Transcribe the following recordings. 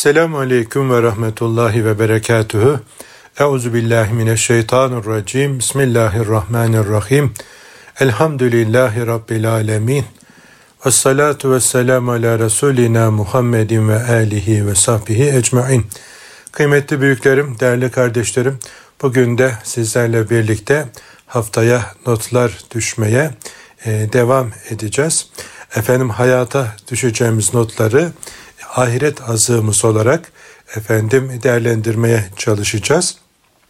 Esselamu Aleyküm ve Rahmetullahi ve Berekatühü. Euzu billahi mineşşeytanirracim. Bismillahirrahmanirrahim. Elhamdülillahi Rabbil alemin. Ve salatu ve selamu ala Resulina Muhammedin ve alihi ve sahbihi ecmain. Kıymetli büyüklerim, değerli kardeşlerim, bugün de sizlerle birlikte haftaya notlar düşmeye e, devam edeceğiz. Efendim hayata düşeceğimiz notları ahiret azığımız olarak efendim değerlendirmeye çalışacağız.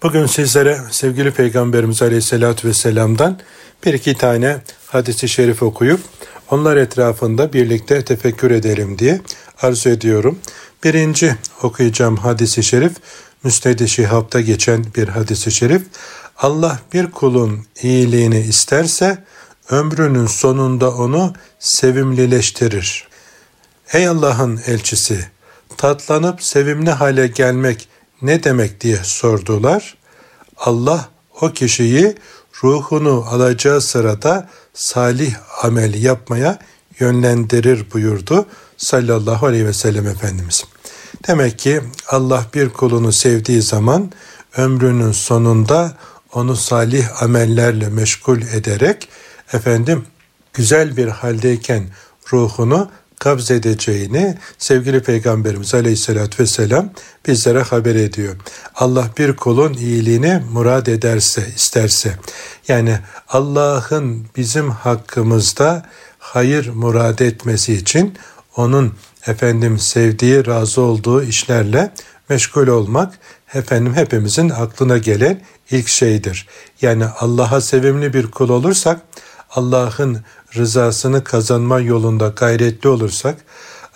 Bugün sizlere sevgili Peygamberimiz Aleyhisselatü Vesselam'dan bir iki tane hadisi şerif okuyup onlar etrafında birlikte tefekkür edelim diye arzu ediyorum. Birinci okuyacağım hadisi şerif Müsned-i Şihab'da geçen bir hadisi şerif. Allah bir kulun iyiliğini isterse ömrünün sonunda onu sevimlileştirir. Ey Allah'ın elçisi, tatlanıp sevimli hale gelmek ne demek diye sordular. Allah o kişiyi ruhunu alacağı sırada salih amel yapmaya yönlendirir buyurdu sallallahu aleyhi ve sellem Efendimiz. Demek ki Allah bir kulunu sevdiği zaman ömrünün sonunda onu salih amellerle meşgul ederek efendim güzel bir haldeyken ruhunu kabz edeceğini sevgili Peygamberimiz Aleyhisselatü Vesselam bizlere haber ediyor. Allah bir kulun iyiliğini murad ederse, isterse, yani Allah'ın bizim hakkımızda hayır murad etmesi için onun efendim sevdiği, razı olduğu işlerle meşgul olmak efendim hepimizin aklına gelen ilk şeydir. Yani Allah'a sevimli bir kul olursak Allah'ın rızasını kazanma yolunda gayretli olursak,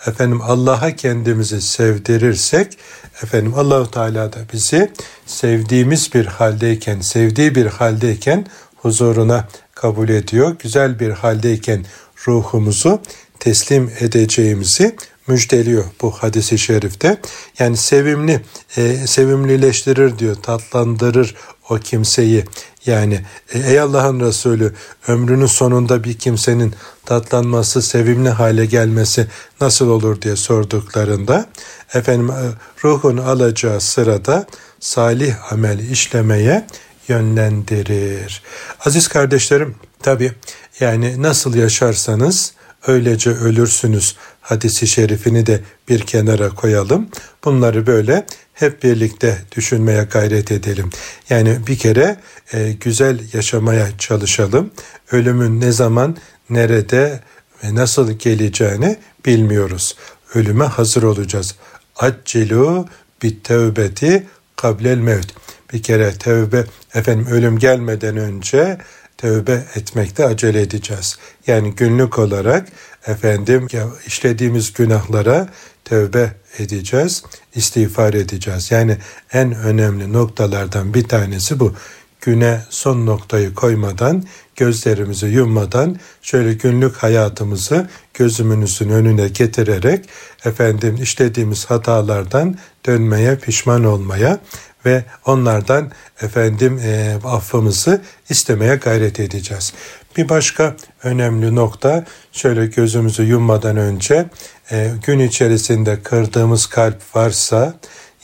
efendim Allah'a kendimizi sevdirirsek, efendim Allahu Teala da bizi sevdiğimiz bir haldeyken, sevdiği bir haldeyken huzuruna kabul ediyor. Güzel bir haldeyken ruhumuzu teslim edeceğimizi müjdeliyor bu hadisi şerifte. Yani sevimli, e, sevimlileştirir diyor, tatlandırır o kimseyi. Yani e, ey Allah'ın Resulü ömrünün sonunda bir kimsenin tatlanması, sevimli hale gelmesi nasıl olur diye sorduklarında efendim e, ruhun alacağı sırada salih amel işlemeye yönlendirir. Aziz kardeşlerim tabi yani nasıl yaşarsanız öylece ölürsünüz hadisi şerifini de bir kenara koyalım. Bunları böyle hep birlikte düşünmeye gayret edelim. Yani bir kere e, güzel yaşamaya çalışalım. Ölümün ne zaman, nerede ve nasıl geleceğini bilmiyoruz. Ölüme hazır olacağız. Accilu bit tevbeti kablel mevt. Bir kere tevbe efendim ölüm gelmeden önce tövbe etmekte acele edeceğiz. Yani günlük olarak efendim işlediğimiz günahlara tövbe edeceğiz, istiğfar edeceğiz. Yani en önemli noktalardan bir tanesi bu. Güne son noktayı koymadan, gözlerimizi yummadan şöyle günlük hayatımızı gözümüzün önüne getirerek efendim işlediğimiz hatalardan dönmeye, pişman olmaya ve onlardan efendim e, affımızı istemeye gayret edeceğiz. Bir başka önemli nokta şöyle gözümüzü yummadan önce e, gün içerisinde kırdığımız kalp varsa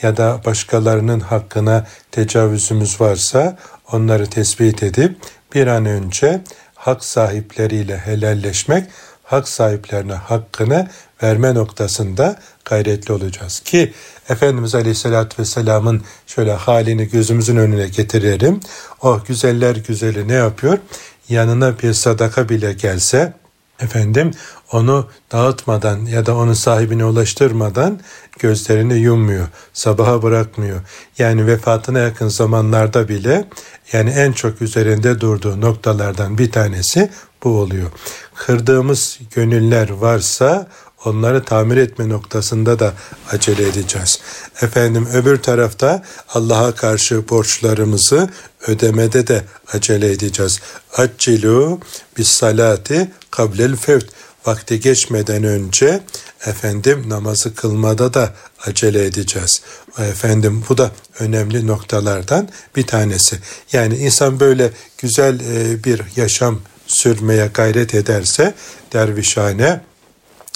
ya da başkalarının hakkına tecavüzümüz varsa onları tespit edip bir an önce hak sahipleriyle helalleşmek, hak sahiplerine hakkını verme noktasında gayretli olacağız. Ki Efendimiz Aleyhisselatü Vesselam'ın şöyle halini gözümüzün önüne getirelim. O güzeller güzeli ne yapıyor? Yanına bir sadaka bile gelse efendim onu dağıtmadan ya da onun sahibine ulaştırmadan gözlerini yummuyor, sabaha bırakmıyor. Yani vefatına yakın zamanlarda bile yani en çok üzerinde durduğu noktalardan bir tanesi bu oluyor. Kırdığımız gönüller varsa onları tamir etme noktasında da acele edeceğiz. Efendim öbür tarafta Allah'a karşı borçlarımızı ödemede de acele edeceğiz. Accilu bis salati kablel fevt vakti geçmeden önce efendim namazı kılmada da acele edeceğiz. Efendim bu da önemli noktalardan bir tanesi. Yani insan böyle güzel e, bir yaşam sürmeye gayret ederse dervişhane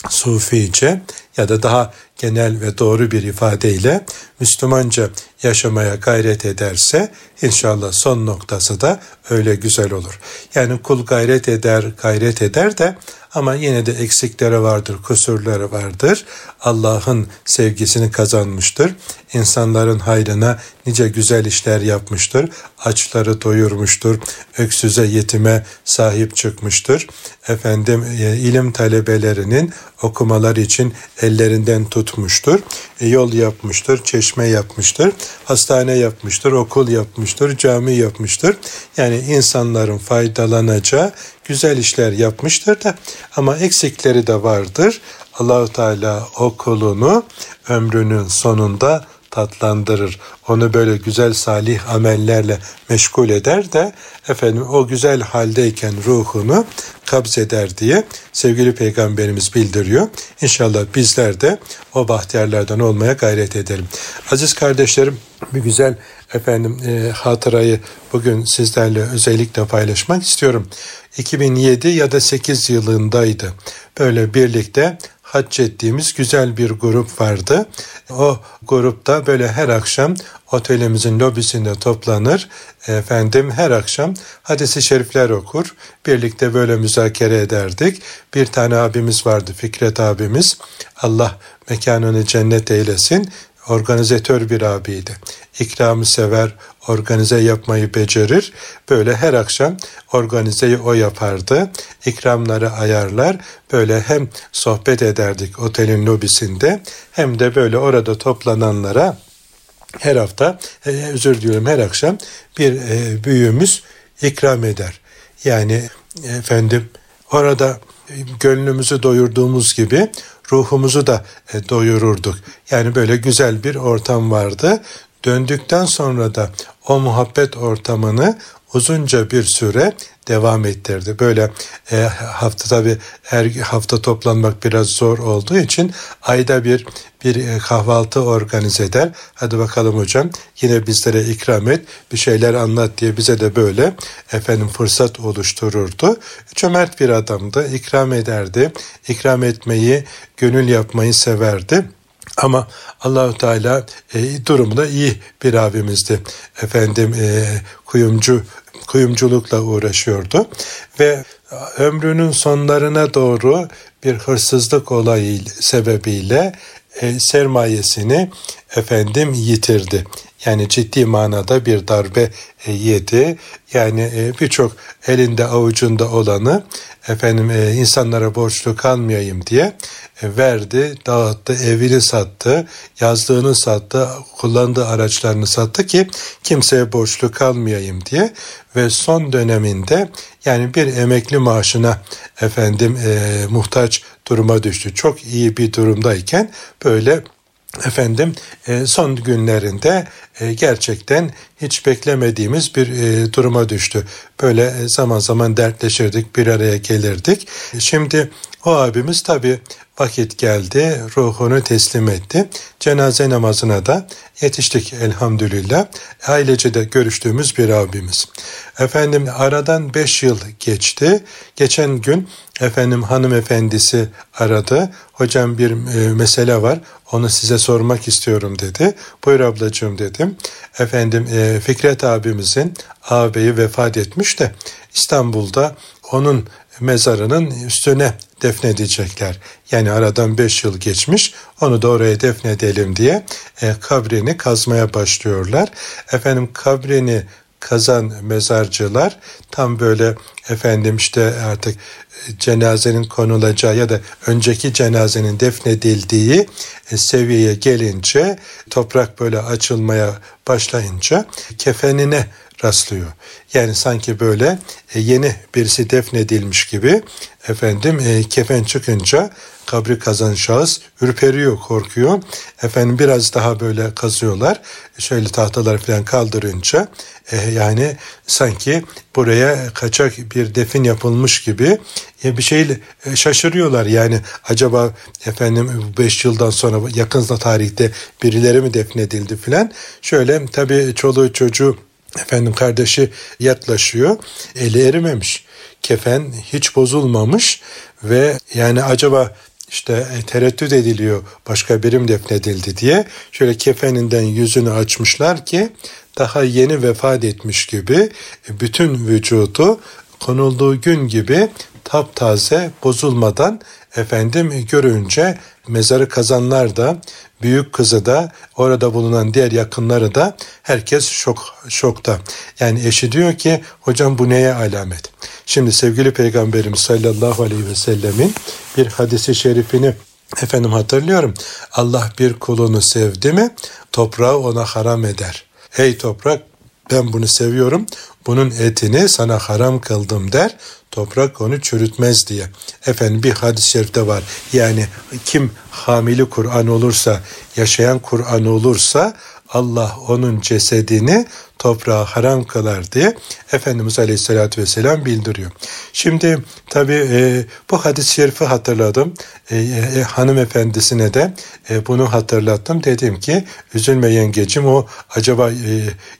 suffice ya da daha genel ve doğru bir ifadeyle Müslümanca yaşamaya gayret ederse inşallah son noktası da öyle güzel olur. Yani kul gayret eder, gayret eder de ama yine de eksikleri vardır, kusurları vardır. Allah'ın sevgisini kazanmıştır. İnsanların hayrına nice güzel işler yapmıştır. Açları doyurmuştur. Öksüze, yetime sahip çıkmıştır. Efendim e, ilim talebelerinin okumalar için ellerinden tutmuştur. E, yol yapmıştır, çeşme yapmıştır, hastane yapmıştır, okul yapmıştır, cami yapmıştır. Yani insanların faydalanacağı güzel işler yapmıştır da ama eksikleri de vardır. Allahu Teala o kulunu ömrünün sonunda tatlandırır. Onu böyle güzel salih amellerle meşgul eder de efendim o güzel haldeyken ruhunu kabz eder diye sevgili peygamberimiz bildiriyor. İnşallah bizler de o bahtiyarlardan olmaya gayret edelim. Aziz kardeşlerim bir güzel efendim e, hatırayı bugün sizlerle özellikle paylaşmak istiyorum. 2007 ya da 8 yılındaydı. Böyle birlikte hac ettiğimiz güzel bir grup vardı. O grupta böyle her akşam otelimizin lobisinde toplanır. Efendim her akşam hadisi şerifler okur. Birlikte böyle müzakere ederdik. Bir tane abimiz vardı Fikret abimiz. Allah mekanını cennet eylesin organizatör bir abiydi. İkramı sever, organize yapmayı becerir. Böyle her akşam organizeyi o yapardı. İkramları ayarlar. Böyle hem sohbet ederdik otelin lobisinde hem de böyle orada toplananlara her hafta, e, özür diliyorum her akşam bir e, büyüğümüz ikram eder. Yani efendim orada gönlümüzü doyurduğumuz gibi ruhumuzu da e, doyururduk. Yani böyle güzel bir ortam vardı. Döndükten sonra da o muhabbet ortamını uzunca bir süre devam ettirdi. Böyle e, hafta tabi her hafta toplanmak biraz zor olduğu için ayda bir bir e, kahvaltı organize eder. Hadi bakalım hocam yine bizlere ikram et bir şeyler anlat diye bize de böyle efendim fırsat oluştururdu. Cömert bir adamdı ikram ederdi. İkram etmeyi gönül yapmayı severdi. Ama Allahu Teala e, durumda iyi bir abimizdi. Efendim e, kuyumcu kuyumculukla uğraşıyordu ve ömrünün sonlarına doğru bir hırsızlık olayı sebebiyle e, sermayesini efendim yitirdi. Yani ciddi manada bir darbe e, yedi. Yani e, birçok elinde avucunda olanı efendim insanlara borçlu kalmayayım diye verdi, dağıttı, evini sattı, yazlığını sattı, kullandığı araçlarını sattı ki kimseye borçlu kalmayayım diye ve son döneminde yani bir emekli maaşına efendim e, muhtaç duruma düştü. Çok iyi bir durumdayken böyle efendim e, son günlerinde e, gerçekten hiç beklemediğimiz bir e, duruma düştü. Böyle zaman zaman dertleşirdik, bir araya gelirdik. Şimdi o abimiz tabi vakit geldi, ruhunu teslim etti. Cenaze namazına da yetiştik elhamdülillah. Ailece de görüştüğümüz bir abimiz. Efendim aradan beş yıl geçti. Geçen gün efendim hanımefendisi aradı. Hocam bir e, mesele var. Onu size sormak istiyorum dedi. Buyur ablacığım dedim. Efendim e, Fikret abimizin ağabeyi vefat etmiş de İstanbul'da onun mezarının üstüne defnedecekler. Yani aradan beş yıl geçmiş onu da oraya defnedelim diye e, kabrini kazmaya başlıyorlar. Efendim kabrini kazan mezarcılar tam böyle efendim işte artık cenazenin konulacağı ya da önceki cenazenin defnedildiği e, seviyeye gelince toprak böyle açılmaya başlayınca kefenine rastlıyor. Yani sanki böyle e, yeni birisi defnedilmiş gibi efendim e, kefen çıkınca kabri kazan şahıs ürperiyor, korkuyor. Efendim biraz daha böyle kazıyorlar. Şöyle tahtalar falan kaldırınca e, yani sanki buraya kaçak bir defin yapılmış gibi e, bir şey e, şaşırıyorlar. Yani acaba efendim 5 yıldan sonra yakın tarihte birileri mi defnedildi falan. Şöyle tabii çoluğu çocuğu efendim kardeşi yaklaşıyor. Eli erimemiş. Kefen hiç bozulmamış ve yani acaba işte e, tereddüt ediliyor başka birim defnedildi diye. Şöyle kefeninden yüzünü açmışlar ki daha yeni vefat etmiş gibi e, bütün vücudu konulduğu gün gibi taptaze bozulmadan efendim görünce mezarı kazanlar da büyük kızı da orada bulunan diğer yakınları da herkes şok şokta. Yani eşi diyor ki hocam bu neye alamet? Şimdi sevgili peygamberimiz sallallahu aleyhi ve sellemin bir hadisi şerifini efendim hatırlıyorum. Allah bir kulunu sevdi mi toprağı ona haram eder. Ey toprak ben bunu seviyorum bunun etini sana haram kıldım der toprak onu çürütmez diye. Efendim bir hadis-i şerifte var. Yani kim hamili Kur'an olursa, yaşayan Kur'an olursa Allah onun cesedini toprağa haram kılar diye Efendimiz Aleyhisselatü Vesselam bildiriyor. Şimdi tabi e, bu hadis-i şerifi hatırladım. E, e, hanımefendisine de e, bunu hatırlattım. Dedim ki üzülme yengecim o acaba e,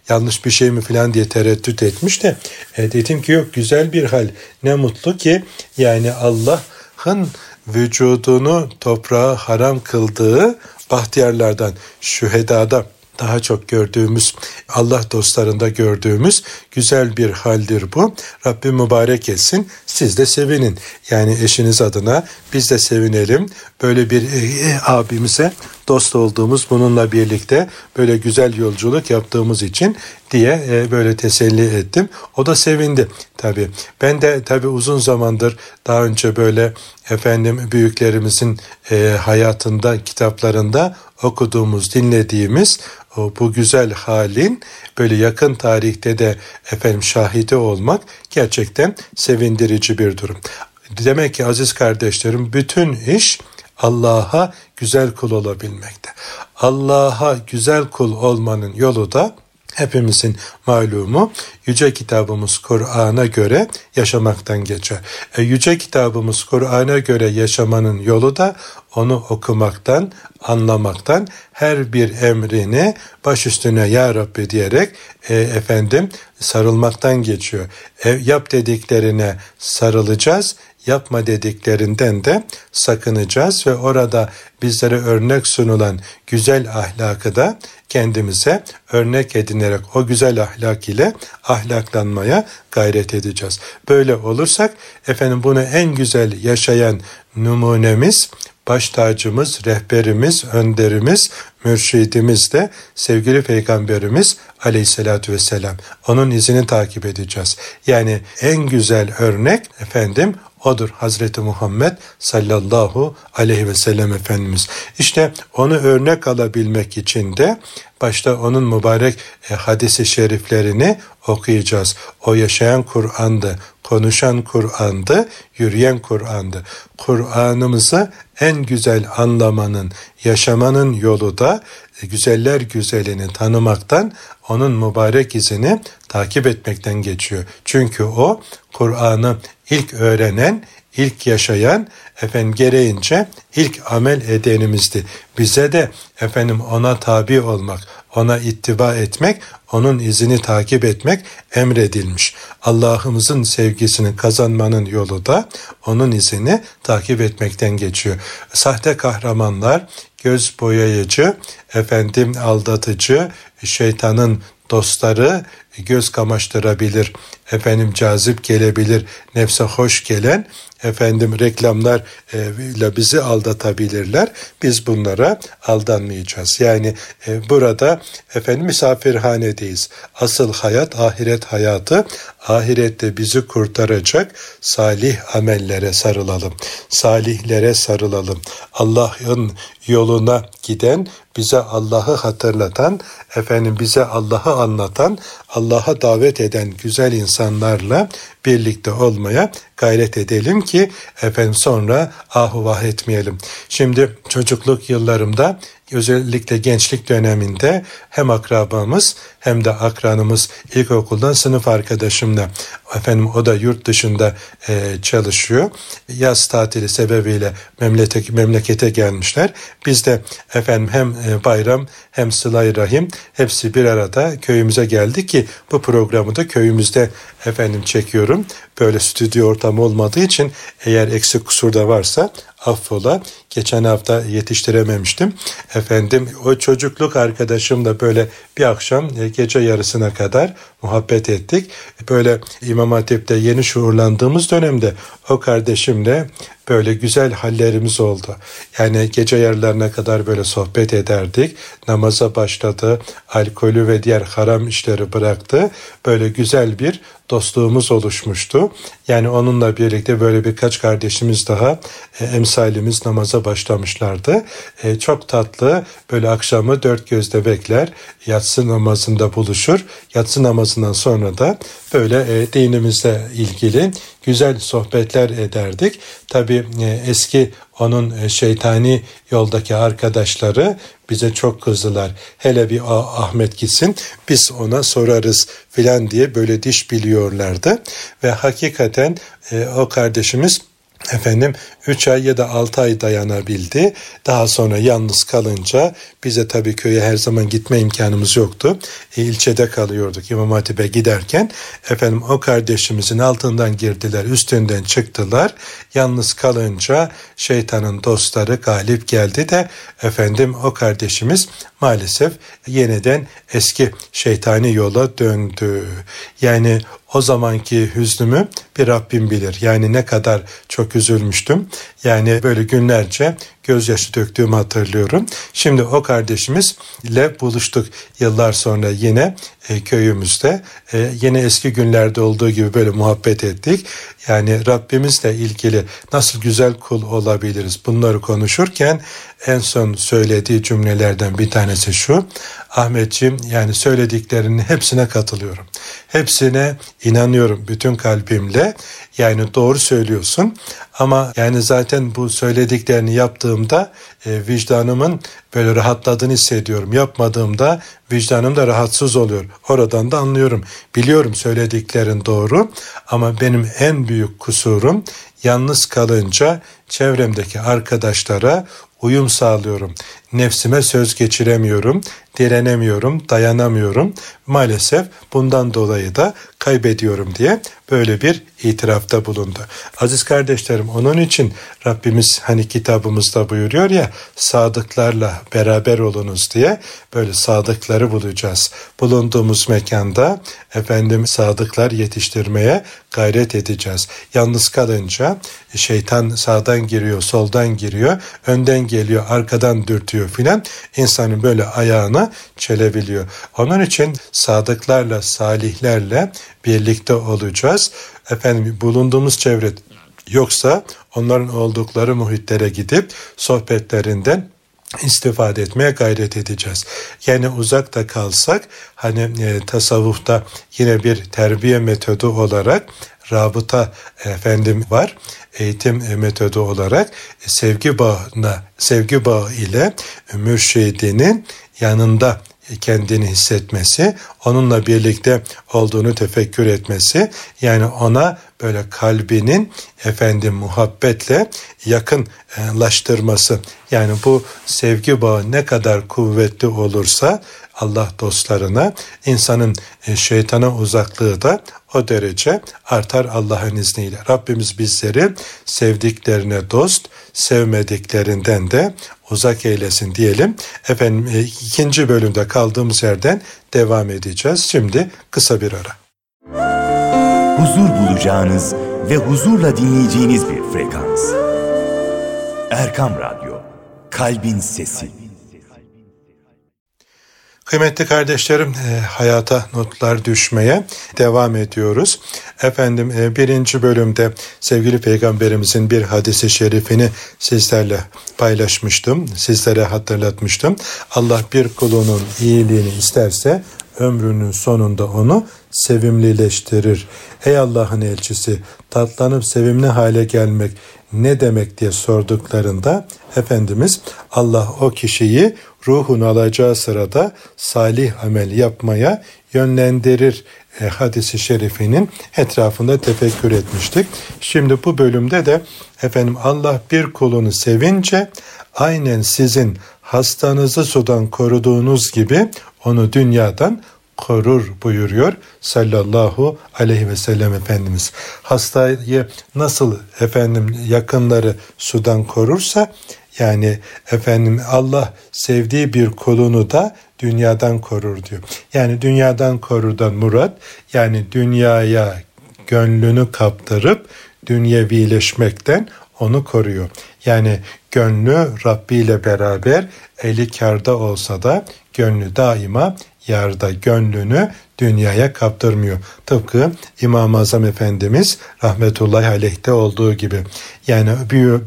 yanlış bir şey mi falan diye tereddüt etmiş de e, dedim ki yok güzel bir hal. Ne mutlu ki yani Allah'ın vücudunu toprağa haram kıldığı bahtiyarlardan, şühedada daha çok gördüğümüz, Allah dostlarında gördüğümüz güzel bir haldir bu. Rabbim mübarek etsin. Siz de sevinin. Yani eşiniz adına biz de sevinelim. Böyle bir e, e, abimize dost olduğumuz bununla birlikte böyle güzel yolculuk yaptığımız için diye e, böyle teselli ettim. O da sevindi tabii. Ben de tabii uzun zamandır daha önce böyle efendim büyüklerimizin e, hayatında, kitaplarında okuduğumuz, dinlediğimiz bu güzel halin böyle yakın tarihte de efendim şahide olmak gerçekten sevindirici bir durum. Demek ki aziz kardeşlerim bütün iş Allah'a güzel kul olabilmekte. Allah'a güzel kul olmanın yolu da hepimizin malumu yüce kitabımız Kur'an'a göre yaşamaktan geçer. E, yüce kitabımız Kur'an'a göre yaşamanın yolu da onu okumaktan, anlamaktan, her bir emrini baş üstüne ya Rabbi diyerek e, efendim sarılmaktan geçiyor. E, yap dediklerine sarılacağız, yapma dediklerinden de sakınacağız ve orada bizlere örnek sunulan güzel ahlakı da kendimize örnek edinerek o güzel ahlak ile ahlaklanmaya gayret edeceğiz. Böyle olursak efendim bunu en güzel yaşayan numunemiz baş tacımız, rehberimiz, önderimiz, mürşidimiz de sevgili peygamberimiz aleyhissalatü vesselam. Onun izini takip edeceğiz. Yani en güzel örnek efendim odur Hazreti Muhammed sallallahu aleyhi ve sellem Efendimiz. İşte onu örnek alabilmek için de başta onun mübarek e, hadisi şeriflerini okuyacağız. O yaşayan Kur'an'dı, konuşan Kur'an'dı, yürüyen Kur'an'dı. Kur'an'ımızı en güzel anlamanın, yaşamanın yolu da e, güzeller güzelini tanımaktan, onun mübarek izini takip etmekten geçiyor. Çünkü o Kur'an'ı ilk öğrenen, ilk yaşayan, efendim gereğince ilk amel edenimizdi. Bize de efendim ona tabi olmak, ona ittiba etmek, onun izini takip etmek emredilmiş. Allah'ımızın sevgisini kazanmanın yolu da onun izini takip etmekten geçiyor. Sahte kahramanlar, göz boyayıcı, efendim aldatıcı, şeytanın dostları göz kamaştırabilir, efendim cazip gelebilir, nefse hoş gelen efendim reklamlar e, bizi aldatabilirler. Biz bunlara aldanmayacağız. Yani e, burada efendim misafirhanedeyiz. Asıl hayat ahiret hayatı. Ahirette bizi kurtaracak salih amellere sarılalım. Salihlere sarılalım. Allah'ın yoluna giden, bize Allah'ı hatırlatan, efendim bize Allah'ı anlatan, Allah'a davet eden güzel insanlarla birlikte olmaya gayret edelim ki efendim sonra ahu vah etmeyelim. Şimdi çocukluk yıllarımda özellikle gençlik döneminde hem akrabamız hem de akranımız ilkokuldan sınıf arkadaşımla efendim o da yurt dışında e, çalışıyor. Yaz tatili sebebiyle memlekete, memlekete gelmişler. Biz de efendim hem e, bayram hem sıla rahim hepsi bir arada köyümüze geldi ki bu programı da köyümüzde efendim çekiyorum. Böyle stüdyo ortamı olmadığı için eğer eksik kusur da varsa affola. Geçen hafta yetiştirememiştim. Efendim o çocukluk arkadaşım da böyle bir akşam e, gece yarısına kadar muhabbet ettik. Böyle İmam Hatip'te yeni şuurlandığımız dönemde o kardeşimle böyle güzel hallerimiz oldu. Yani gece yarılarına kadar böyle sohbet ederdik. Namaza başladı. Alkolü ve diğer haram işleri bıraktı. Böyle güzel bir dostluğumuz oluşmuştu. Yani onunla birlikte böyle birkaç kardeşimiz daha e, emsalimiz namaza başlamışlardı. E, çok tatlı böyle akşamı dört gözle bekler. Yatsı namazında buluşur. Yatsı namazından sonra da böyle e, dinimizle ilgili güzel sohbetler ederdik. Tabi e, eski onun e, şeytani yoldaki arkadaşları bize çok kızdılar. Hele bir Ahmet gitsin biz ona sorarız filan diye böyle diş biliyorlardı. Ve hakikaten e, o kardeşimiz efendim 3 ay ya da 6 ay dayanabildi. Daha sonra yalnız kalınca bize tabii köye her zaman gitme imkanımız yoktu. E, ilçede kalıyorduk İmam Hatip'e giderken. Efendim o kardeşimizin altından girdiler, üstünden çıktılar. Yalnız kalınca şeytanın dostları galip geldi de efendim o kardeşimiz maalesef yeniden eski şeytani yola döndü. Yani o zamanki hüznümü bir Rabbim bilir. Yani ne kadar çok üzülmüştüm. Yani böyle günlerce gözyaşı döktüğümü hatırlıyorum. Şimdi o kardeşimizle buluştuk yıllar sonra yine e, köyümüzde. E, yine eski günlerde olduğu gibi böyle muhabbet ettik. Yani Rabbimizle ilgili nasıl güzel kul olabiliriz bunları konuşurken en son söylediği cümlelerden bir tanesi şu. Ahmetciğim yani söylediklerinin hepsine katılıyorum. Hepsine inanıyorum bütün kalbimle. Yani doğru söylüyorsun ama yani zaten bu söylediklerini yaptığımda e, vicdanımın böyle rahatladığını hissediyorum. Yapmadığımda vicdanım da rahatsız oluyor. Oradan da anlıyorum. Biliyorum söylediklerin doğru ama benim en büyük kusurum yalnız kalınca çevremdeki arkadaşlara uyum sağlıyorum. Nefsime söz geçiremiyorum, direnemiyorum, dayanamıyorum. Maalesef bundan dolayı da kaybediyorum diye böyle bir itirafta bulundu. Aziz kardeşlerim onun için Rabbimiz hani kitabımızda buyuruyor ya sadıklarla beraber olunuz diye böyle sadıkları bulacağız. Bulunduğumuz mekanda efendim sadıklar yetiştirmeye gayret edeceğiz. Yalnız kalınca şeytan sağdan giriyor, soldan giriyor, önden geliyor, arkadan dürtüyor filan. İnsanın böyle ayağına çelebiliyor. Onun için sadıklarla, salihlerle birlikte olacağız. Efendim bulunduğumuz çevre yoksa onların oldukları muhitlere gidip sohbetlerinden istifade etmeye gayret edeceğiz. Yani uzakta kalsak hani e, tasavvufta yine bir terbiye metodu olarak rabıta efendim var. Eğitim metodu olarak sevgi bağına, sevgi bağı ile mürşidinin yanında kendini hissetmesi, onunla birlikte olduğunu tefekkür etmesi, yani ona böyle kalbinin efendim muhabbetle yakınlaştırması. Yani bu sevgi bağı ne kadar kuvvetli olursa Allah dostlarına insanın e, şeytana uzaklığı da o derece artar Allah'ın izniyle. Rabbimiz bizleri sevdiklerine dost, sevmediklerinden de uzak eylesin diyelim. Efendim e, ikinci bölümde kaldığımız yerden devam edeceğiz. Şimdi kısa bir ara. Huzur bulacağınız ve huzurla dinleyeceğiniz bir frekans. Erkam Radyo, Kalbin Sesi. Kıymetli kardeşlerim e, hayata notlar düşmeye devam ediyoruz. Efendim e, birinci bölümde sevgili peygamberimizin bir hadisi şerifini sizlerle paylaşmıştım. Sizlere hatırlatmıştım. Allah bir kulunun iyiliğini isterse ömrünün sonunda onu sevimlileştirir. Ey Allah'ın elçisi tatlanıp sevimli hale gelmek ne demek diye sorduklarında Efendimiz Allah o kişiyi ruhun alacağı sırada salih amel yapmaya yönlendirir e, hadisi şerifinin etrafında tefekkür etmiştik. Şimdi bu bölümde de efendim Allah bir kulunu sevince aynen sizin hastanızı sudan koruduğunuz gibi onu dünyadan korur buyuruyor sallallahu aleyhi ve sellem Efendimiz. Hastayı nasıl efendim yakınları sudan korursa yani efendim Allah sevdiği bir kulunu da dünyadan korur diyor. Yani dünyadan korurdan murat yani dünyaya gönlünü kaptırıp dünyevileşmekten onu koruyor. Yani gönlü Rabbi ile beraber eli karda olsa da gönlü daima yarda gönlünü dünyaya kaptırmıyor. Tıpkı İmam-ı Azam Efendimiz rahmetullahi aleyhte olduğu gibi. Yani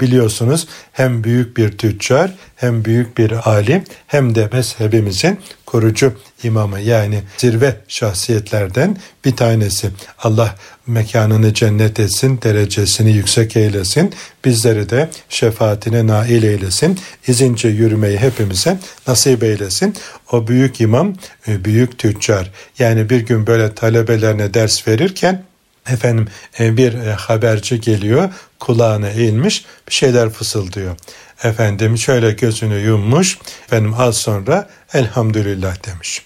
biliyorsunuz hem büyük bir tüccar hem büyük bir alim hem de mezhebimizin kurucu imamı yani zirve şahsiyetlerden bir tanesi. Allah mekanını cennet etsin, derecesini yüksek eylesin, bizleri de şefaatine nail eylesin, izince yürümeyi hepimize nasip eylesin. O büyük imam, e, büyük tüccar yani bir gün böyle talebelerine ders verirken efendim e, bir e, haberci geliyor kulağına eğilmiş bir şeyler fısıldıyor. Efendim şöyle gözünü yummuş efendim az sonra elhamdülillah demiş.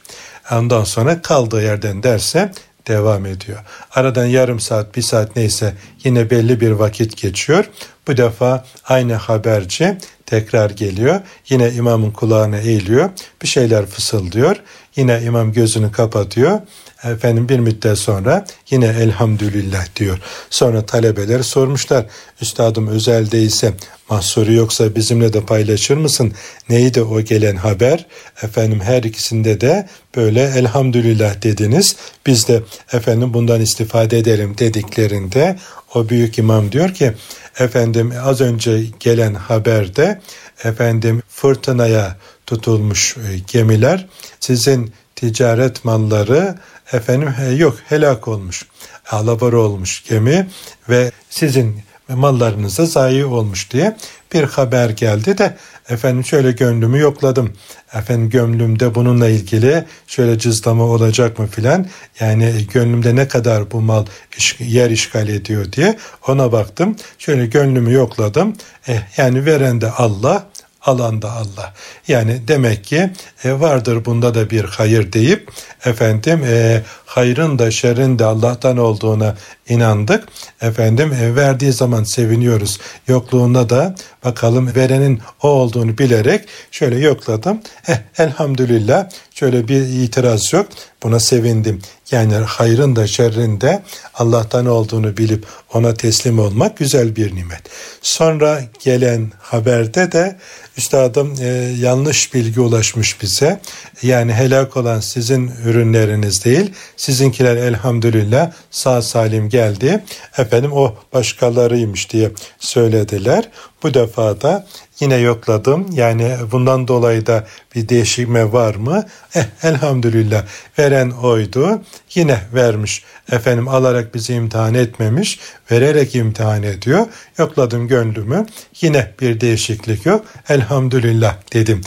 Ondan sonra kaldığı yerden derse devam ediyor. Aradan yarım saat, bir saat neyse yine belli bir vakit geçiyor. Bu defa aynı haberci tekrar geliyor. Yine imamın kulağına eğiliyor. Bir şeyler fısıldıyor. Yine imam gözünü kapatıyor. Efendim bir müddet sonra yine elhamdülillah diyor. Sonra talebeler sormuşlar. Üstadım özel değilse mahsuru yoksa bizimle de paylaşır mısın? Neydi o gelen haber? Efendim her ikisinde de böyle elhamdülillah dediniz. Biz de efendim bundan istifade edelim dediklerinde o büyük imam diyor ki efendim az önce gelen haberde efendim fırtınaya tutulmuş e, gemiler sizin ticaret malları efendim yok helak olmuş. Alabar olmuş gemi ve sizin mallarınıza zayi olmuş diye bir haber geldi de efendim şöyle gönlümü yokladım. Efendim gönlümde bununla ilgili şöyle cızlama olacak mı filan. Yani gönlümde ne kadar bu mal yer işgal ediyor diye ona baktım. Şöyle gönlümü yokladım. Eh, yani veren de Allah alan da Allah. Yani demek ki e, vardır bunda da bir hayır deyip efendim e, hayrın da şerrin de Allah'tan olduğuna inandık. Efendim e, verdiği zaman seviniyoruz. Yokluğunda da bakalım verenin o olduğunu bilerek şöyle yokladım. Eh, elhamdülillah şöyle bir itiraz yok. Buna sevindim. Yani hayrın da şerrin de Allah'tan olduğunu bilip ona teslim olmak güzel bir nimet. Sonra gelen haberde de üstadım e, yanlış bilgi ulaşmış bize. Yani helak olan sizin ürünleriniz değil, sizinkiler elhamdülillah sağ salim geldi. Efendim o başkalarıymış diye söylediler. Bu defa da yine yokladım. Yani bundan dolayı da bir değişikme var mı? Eh, elhamdülillah veren oydu. Yine vermiş. Efendim alarak bizi imtihan etmemiş. Vererek imtihan ediyor. Yokladım gönlümü. Yine bir değişiklik yok. Elhamdülillah dedim.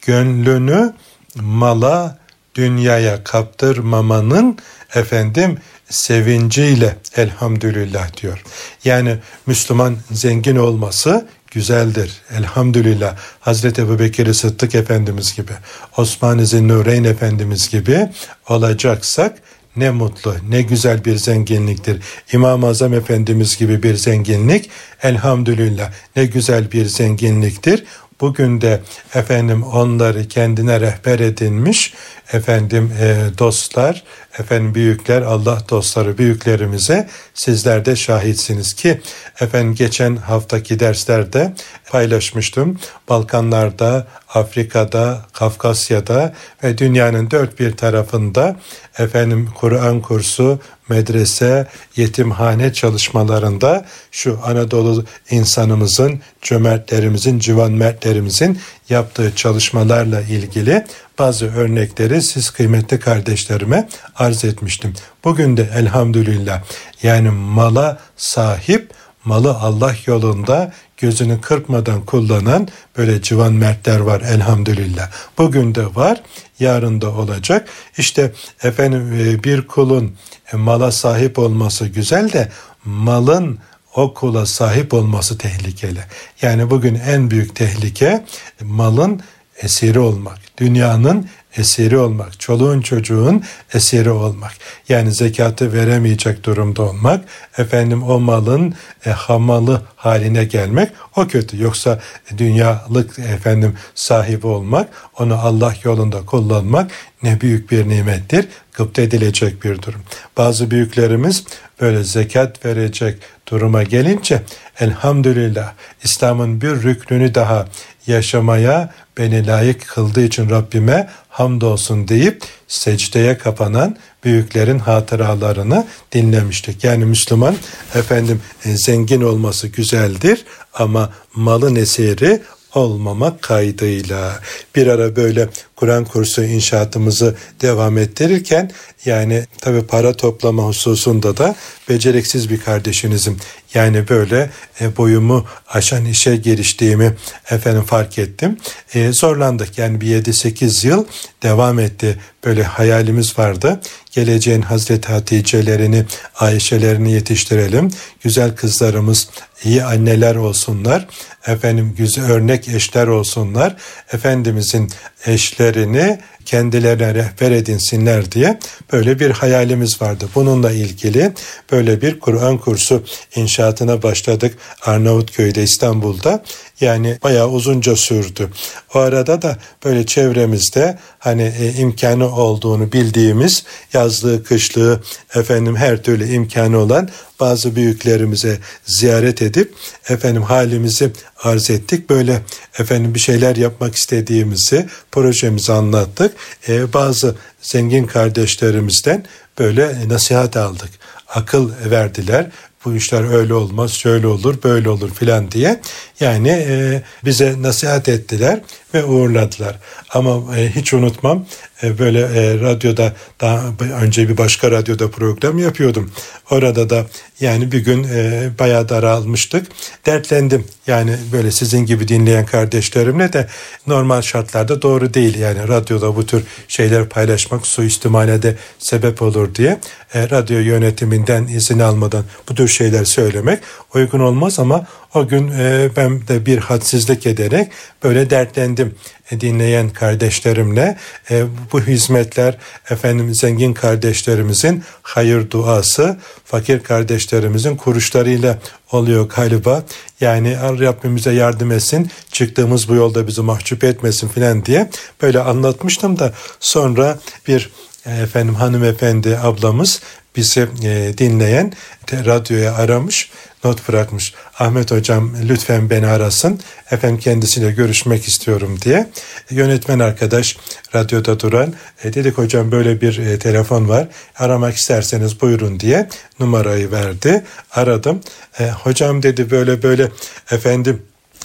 Gönlünü mala, dünyaya kaptırmamanın efendim sevinciyle elhamdülillah diyor. Yani Müslüman zengin olması güzeldir. Elhamdülillah. Hazreti Ebu Bekir Sıddık Efendimiz gibi, Osman-ı Zinnureyn Efendimiz gibi olacaksak ne mutlu, ne güzel bir zenginliktir. İmam-ı Azam Efendimiz gibi bir zenginlik elhamdülillah ne güzel bir zenginliktir. Bugün de efendim onları kendine rehber edinmiş efendim e, dostlar, efendim büyükler, Allah dostları büyüklerimize sizler de şahitsiniz ki efendim geçen haftaki derslerde paylaşmıştım. Balkanlarda, Afrika'da, Kafkasya'da ve dünyanın dört bir tarafında efendim Kur'an kursu, medrese, yetimhane çalışmalarında şu Anadolu insanımızın, cömertlerimizin, civan mertlerimizin yaptığı çalışmalarla ilgili bazı örnekleri siz kıymetli kardeşlerime arz etmiştim. Bugün de elhamdülillah yani mala sahip malı Allah yolunda gözünü kırpmadan kullanan böyle civan mertler var elhamdülillah. Bugün de var, yarın da olacak. İşte efendim e, bir kulun e, mala sahip olması güzel de malın o kula sahip olması tehlikeli. Yani bugün en büyük tehlike malın esiri olmak, dünyanın esiri olmak, çoluğun çocuğun esiri olmak. Yani zekatı veremeyecek durumda olmak, efendim o malın e, hamalı haline gelmek o kötü. Yoksa dünyalık efendim sahibi olmak, onu Allah yolunda kullanmak ne büyük bir nimettir, gıpta edilecek bir durum. Bazı büyüklerimiz böyle zekat verecek duruma gelince elhamdülillah İslam'ın bir rüknünü daha yaşamaya beni layık kıldığı için Rabbime hamdolsun deyip secdeye kapanan büyüklerin hatıralarını dinlemiştik. Yani Müslüman efendim zengin olması güzeldir ama malın eseri olmamak kaydıyla bir ara böyle Kur'an kursu inşaatımızı devam ettirirken yani tabi para toplama hususunda da beceriksiz bir kardeşinizim. Yani böyle e, boyumu aşan işe giriştiğimi efendim fark ettim. E, zorlandık yani bir 7-8 yıl devam etti. Böyle hayalimiz vardı. Geleceğin Hazreti Hatice'lerini, Ayşe'lerini yetiştirelim. Güzel kızlarımız iyi anneler olsunlar. Efendim güzel örnek eşler olsunlar. Efendimizin eşlerini kendilerine rehber edinsinler diye böyle bir hayalimiz vardı. Bununla ilgili böyle bir Kur'an kursu inşaatına başladık Arnavutköy'de İstanbul'da. Yani bayağı uzunca sürdü. O arada da böyle çevremizde hani e, imkanı olduğunu bildiğimiz yazlığı, kışlığı, efendim her türlü imkanı olan bazı büyüklerimize ziyaret edip efendim halimizi arz ettik. Böyle efendim bir şeyler yapmak istediğimizi, projemizi anlattık. Ee, bazı zengin kardeşlerimizden böyle nasihat aldık. Akıl verdiler bu işler öyle olmaz, şöyle olur, böyle olur filan diye. Yani e, bize nasihat ettiler ve uğurladılar. Ama e, hiç unutmam böyle e, radyoda daha önce bir başka radyoda program yapıyordum. Orada da yani bir gün e, bayağı daralmıştık. Dertlendim. Yani böyle sizin gibi dinleyen kardeşlerimle de normal şartlarda doğru değil. Yani radyoda bu tür şeyler paylaşmak suistimale de sebep olur diye e, radyo yönetiminden izin almadan bu tür şeyler söylemek uygun olmaz ama o gün e, ben de bir hadsizlik ederek böyle dertlendim e, dinleyen kardeşlerimle. E, bu hizmetler efendim zengin kardeşlerimizin hayır duası, fakir kardeşlerimizin kuruşlarıyla oluyor galiba. Yani Rabbimize yardım etsin, çıktığımız bu yolda bizi mahcup etmesin filan diye böyle anlatmıştım da sonra bir e, efendim hanımefendi ablamız bizi e, dinleyen radyoya aramış not bırakmış. Ahmet hocam lütfen beni arasın. Efendim kendisiyle görüşmek istiyorum diye. Yönetmen arkadaş radyoda duran e, dedik hocam böyle bir e, telefon var. Aramak isterseniz buyurun diye numarayı verdi. Aradım. E, hocam dedi böyle böyle efendim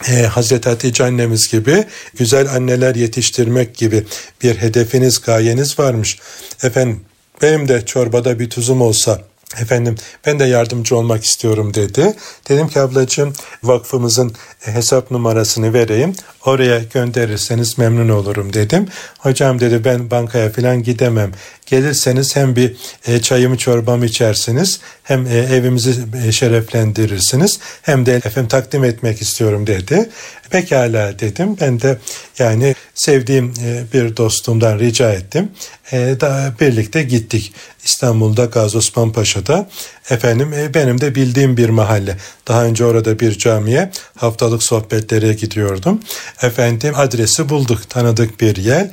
e, Hazreti Hatice annemiz gibi güzel anneler yetiştirmek gibi bir hedefiniz, gayeniz varmış. Efendim benim de çorbada bir tuzum olsa Efendim ben de yardımcı olmak istiyorum dedi. Dedim ki ablacığım vakfımızın hesap numarasını vereyim. Oraya gönderirseniz memnun olurum dedim. Hocam dedi ben bankaya falan gidemem. Gelirseniz hem bir e, çayımı çorbamı içersiniz hem e, evimizi e, şereflendirirsiniz hem de efendim takdim etmek istiyorum dedi. Pekala dedim. Ben de yani sevdiğim e, bir dostumdan rica ettim. E, da birlikte gittik. İstanbul'da Gazi Osman Paşa'da efendim e, benim de bildiğim bir mahalle. Daha önce orada bir camiye haftalık sohbetlere gidiyordum. Efendim adresi bulduk. Tanıdık bir yer.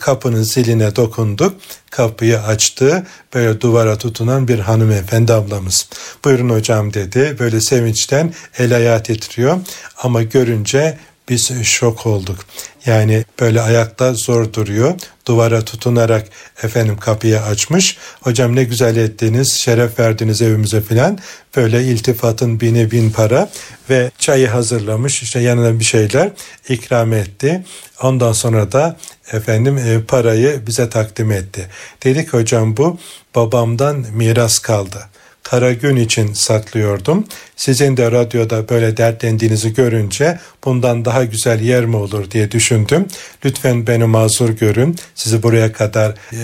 Kapının ziline dokunduk. Kapıyı açtı. Böyle duvara tutunan bir hanımefendi ablamız. Buyurun hocam dedi. Böyle sevinçten el ayağı titriyor. Ama görünce biz şok olduk. Yani böyle ayakta zor duruyor. Duvara tutunarak efendim kapıyı açmış. Hocam ne güzel ettiniz, şeref verdiniz evimize filan. Böyle iltifatın bini bin para ve çayı hazırlamış. işte yanına bir şeyler ikram etti. Ondan sonra da efendim e, parayı bize takdim etti. Dedik hocam bu babamdan miras kaldı kara gün için saklıyordum. Sizin de radyoda böyle dertlendiğinizi görünce bundan daha güzel yer mi olur diye düşündüm. Lütfen beni mazur görün. Sizi buraya kadar e,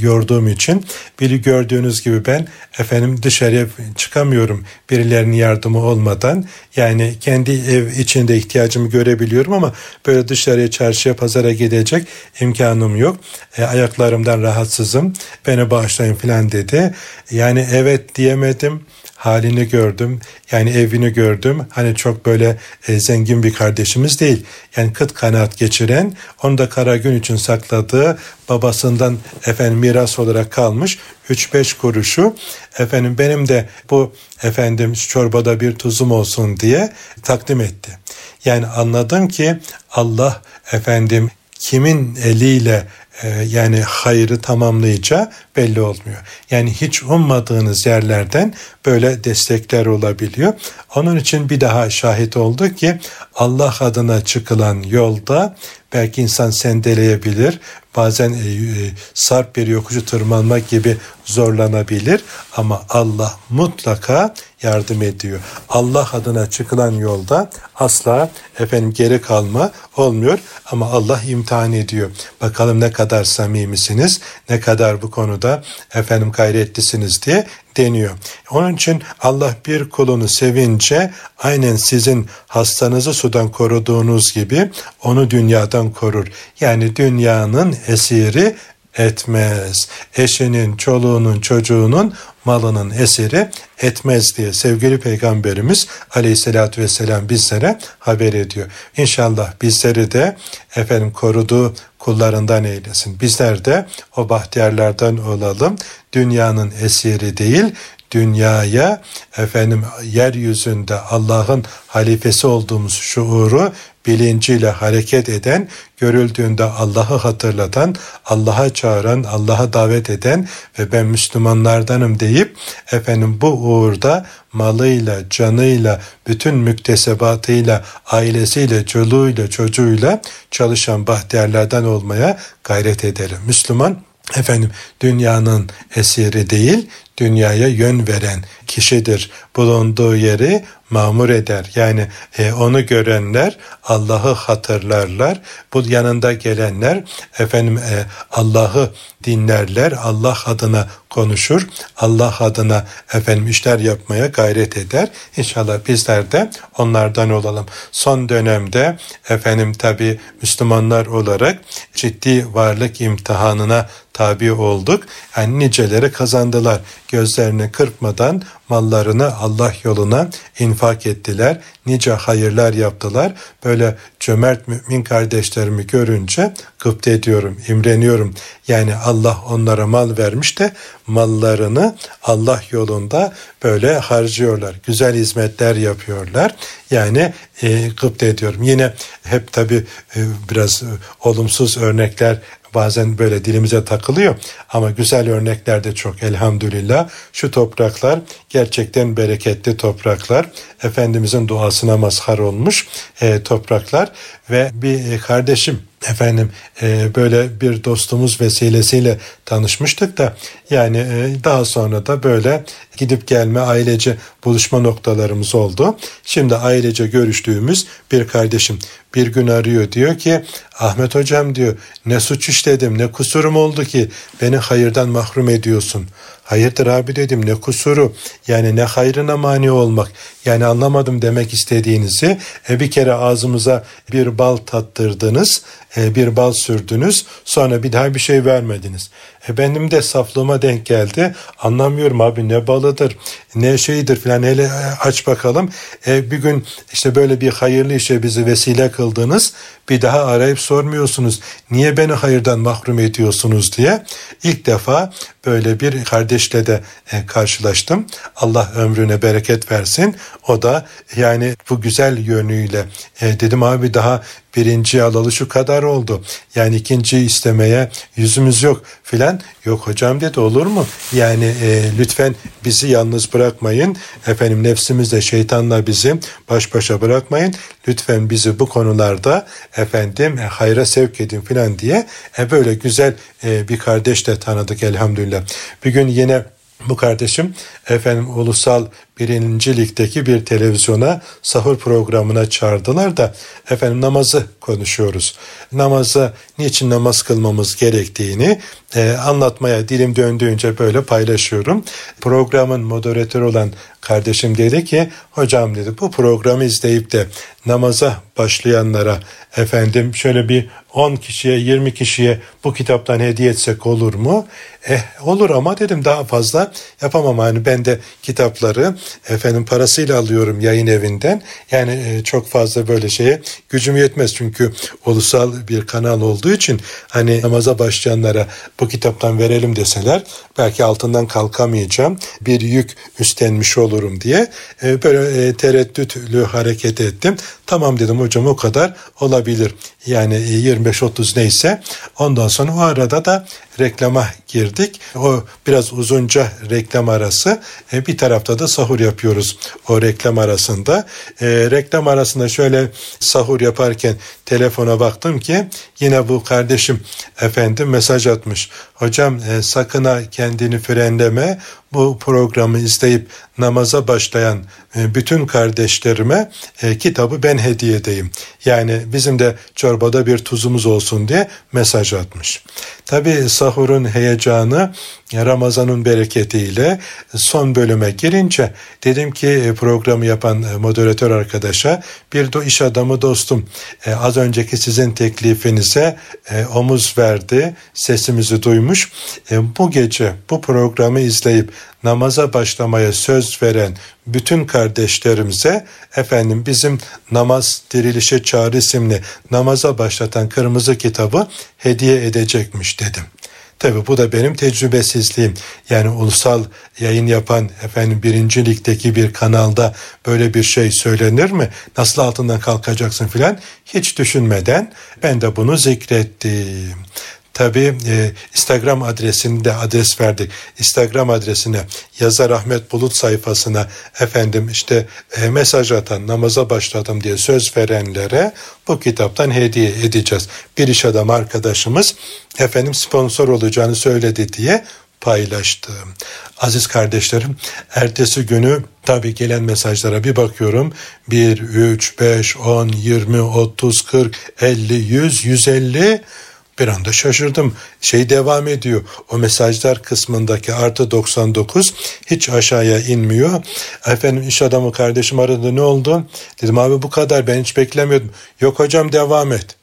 yorduğum için. Biri gördüğünüz gibi ben efendim dışarıya çıkamıyorum birilerinin yardımı olmadan. Yani kendi ev içinde ihtiyacımı görebiliyorum ama böyle dışarıya çarşıya pazara gidecek imkanım yok. E, ayaklarımdan rahatsızım. Beni bağışlayın falan dedi. Yani evet diyemedim halini gördüm. Yani evini gördüm. Hani çok böyle e, zengin bir kardeşimiz değil. Yani kıt kanaat geçiren, onu da kara gün için sakladığı babasından efendim miras olarak kalmış 3-5 kuruşu efendim benim de bu efendim çorbada bir tuzum olsun diye takdim etti. Yani anladım ki Allah efendim kimin eliyle yani hayrı tamamlayacağı belli olmuyor. Yani hiç ummadığınız yerlerden böyle destekler olabiliyor. Onun için bir daha şahit oldu ki Allah adına çıkılan yolda belki insan sendeleyebilir. Bazen e, e, sarp bir yokuşu tırmanmak gibi zorlanabilir ama Allah mutlaka yardım ediyor. Allah adına çıkılan yolda asla efendim geri kalma olmuyor ama Allah imtihan ediyor. Bakalım ne kadar samimisiniz, ne kadar bu konuda efendim gayretlisiniz diye deniyor. Onun için Allah bir kulunu sevince aynen sizin hastanızı sudan koruduğunuz gibi onu dünyadan korur. Yani dünyanın esiri etmez. Eşinin, çoluğunun, çocuğunun malının eseri etmez diye sevgili peygamberimiz aleyhissalatü vesselam bizlere haber ediyor. İnşallah bizleri de efendim koruduğu kullarından eylesin. Bizler de o bahtiyarlardan olalım. Dünyanın esiri değil, dünyaya efendim yeryüzünde Allah'ın halifesi olduğumuz şuuru bilinciyle hareket eden, görüldüğünde Allah'ı hatırlatan, Allah'a çağıran, Allah'a davet eden ve ben Müslümanlardanım deyip efendim bu uğurda malıyla, canıyla, bütün müktesebatıyla, ailesiyle, çoluğuyla, çocuğuyla çalışan bahtiyarlardan olmaya gayret edelim. Müslüman efendim dünyanın esiri değil, dünyaya yön veren kişidir. Bulunduğu yeri mamur eder. Yani e, onu görenler Allah'ı hatırlarlar. Bu yanında gelenler efendim e, Allah'ı dinlerler. Allah adına konuşur. Allah adına efendim işler yapmaya gayret eder. İnşallah bizler de onlardan olalım. Son dönemde efendim tabi Müslümanlar olarak ciddi varlık imtihanına tabi olduk. Yani niceleri kazandılar. Gözlerini kırpmadan mallarını Allah yoluna infak ettiler. Nice hayırlar yaptılar. Böyle cömert mümin kardeşlerimi görünce gıpta ediyorum, imreniyorum. Yani Allah onlara mal vermiş de mallarını Allah yolunda böyle harcıyorlar. Güzel hizmetler yapıyorlar. Yani e, gıpta ediyorum. Yine hep tabi e, biraz e, olumsuz örnekler bazen böyle dilimize takılıyor ama güzel örnekler de çok elhamdülillah. Şu topraklar gerçekten bereketli topraklar. Efendimizin duasına mazhar olmuş e, topraklar ve bir kardeşim efendim e, böyle bir dostumuz vesilesiyle tanışmıştık da yani e, daha sonra da böyle gidip gelme ailece buluşma noktalarımız oldu. Şimdi ailece görüştüğümüz bir kardeşim bir gün arıyor diyor ki Ahmet hocam diyor ne suç işledim ne kusurum oldu ki beni hayırdan mahrum ediyorsun. Hayırdır abi dedim ne kusuru? Yani ne hayrına mani olmak? Yani anlamadım demek istediğinizi. E, bir kere ağzımıza bir bal tattırdınız e, bir bal sürdünüz sonra bir daha bir şey vermediniz. E, benim de saflığıma denk geldi anlamıyorum abi ne balıdır ne şeydir filan hele aç bakalım. E, bir gün işte böyle bir hayırlı işe bizi vesile kıldınız bir daha arayıp sormuyorsunuz niye beni hayırdan mahrum ediyorsunuz diye ilk defa böyle bir kardeşle de e, karşılaştım. Allah ömrüne bereket versin. O da yani bu güzel yönüyle e, dedim abi daha birinci alalı şu kadar oldu. Yani ikinci istemeye yüzümüz yok filan. Yok hocam dedi olur mu? Yani e, lütfen bizi yalnız bırakmayın. Efendim nefsimizle şeytanla bizi baş başa bırakmayın. Lütfen bizi bu konularda efendim e, hayra sevk edin filan diye e, böyle güzel e, bir kardeş de tanıdık elhamdülillah. Bir gün yine bu kardeşim efendim ulusal birinci ligdeki bir televizyona sahur programına çağırdılar da efendim namazı konuşuyoruz. Namazı niçin namaz kılmamız gerektiğini e, anlatmaya dilim döndüğünce böyle paylaşıyorum. Programın moderatörü olan kardeşim dedi ki hocam dedi bu programı izleyip de namaza başlayanlara efendim şöyle bir 10 kişiye 20 kişiye bu kitaptan hediye etsek olur mu? Eh olur ama dedim daha fazla yapamam. Hani ben de kitapları efendim parasıyla alıyorum yayın evinden. Yani e, çok fazla böyle şeye gücüm yetmez. Çünkü ulusal bir kanal olduğu için hani namaza başlayanlara bu kitaptan verelim deseler belki altından kalkamayacağım. Bir yük üstlenmiş olurum diye e, böyle e, tereddütlü hareket ettim. Tamam dedim hocam o kadar olabilir. Yani 25-30 neyse. Ondan sonra o arada da reklama girdik. O biraz uzunca reklam arası. E, bir tarafta da sahur yapıyoruz o reklam arasında. E, reklam arasında şöyle sahur yaparken telefona baktım ki yine bu kardeşim efendim mesaj atmış. Hocam e, sakın ha kendini frenleme. Bu programı izleyip namaza başlayan e, bütün kardeşlerime e, kitabı ben hediye edeyim. Yani bizim de çorbada bir tuzumuz olsun diye mesaj atmış. Tabi sahurun heyecanı Ramazan'ın bereketiyle son bölüme girince dedim ki e, programı yapan e, moderatör arkadaşa bir de iş adamı dostum e, az önceki sizin teklifinize omuz verdi sesimizi duymuş bu gece bu programı izleyip namaza başlamaya söz veren bütün kardeşlerimize efendim bizim namaz dirilişe çağrı isimli namaza başlatan kırmızı kitabı hediye edecekmiş dedim. Tabi bu da benim tecrübesizliğim. Yani ulusal yayın yapan efendim birinci ligdeki bir kanalda böyle bir şey söylenir mi? Nasıl altından kalkacaksın filan hiç düşünmeden ben de bunu zikrettim. Tabii e, Instagram adresini de adres verdik. Instagram adresine yazar Ahmet Bulut sayfasına efendim işte e, mesaj atan namaza başladım diye söz verenlere bu kitaptan hediye edeceğiz. Bir iş adam arkadaşımız efendim sponsor olacağını söyledi diye paylaştım. Aziz kardeşlerim, ertesi günü tabi gelen mesajlara bir bakıyorum. 1, 3, 5, 10, 20, 30, 40, 50, 100, 150 bir anda şaşırdım. Şey devam ediyor. O mesajlar kısmındaki artı 99 hiç aşağıya inmiyor. Efendim iş adamı kardeşim aradı ne oldu? Dedim abi bu kadar ben hiç beklemiyordum. Yok hocam devam et.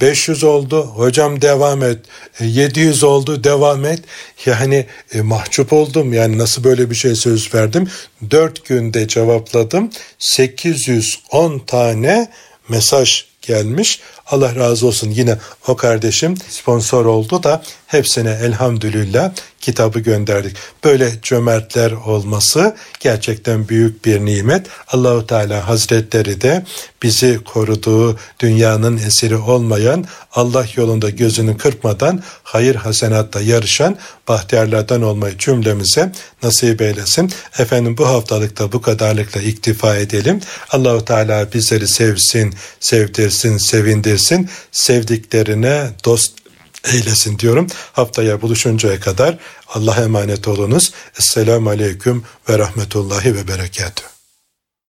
500 oldu hocam devam et 700 e, oldu devam et yani e, mahcup oldum yani nasıl böyle bir şey söz verdim 4 günde cevapladım 810 tane mesaj gelmiş Allah razı olsun yine o kardeşim sponsor oldu da hepsine elhamdülillah kitabı gönderdik. Böyle cömertler olması gerçekten büyük bir nimet. Allahu Teala Hazretleri de bizi koruduğu dünyanın esiri olmayan Allah yolunda gözünü kırpmadan hayır hasenatta yarışan bahtiyarlardan olmayı cümlemize nasip eylesin. Efendim bu haftalıkta bu kadarlıkla iktifa edelim. Allahu Teala bizleri sevsin, sevdirsin, sevindirsin. Sevdiklerine dost eylesin diyorum. Haftaya buluşuncaya kadar Allah'a emanet olunuz. Esselamu Aleyküm ve Rahmetullahi ve Berekatuhu.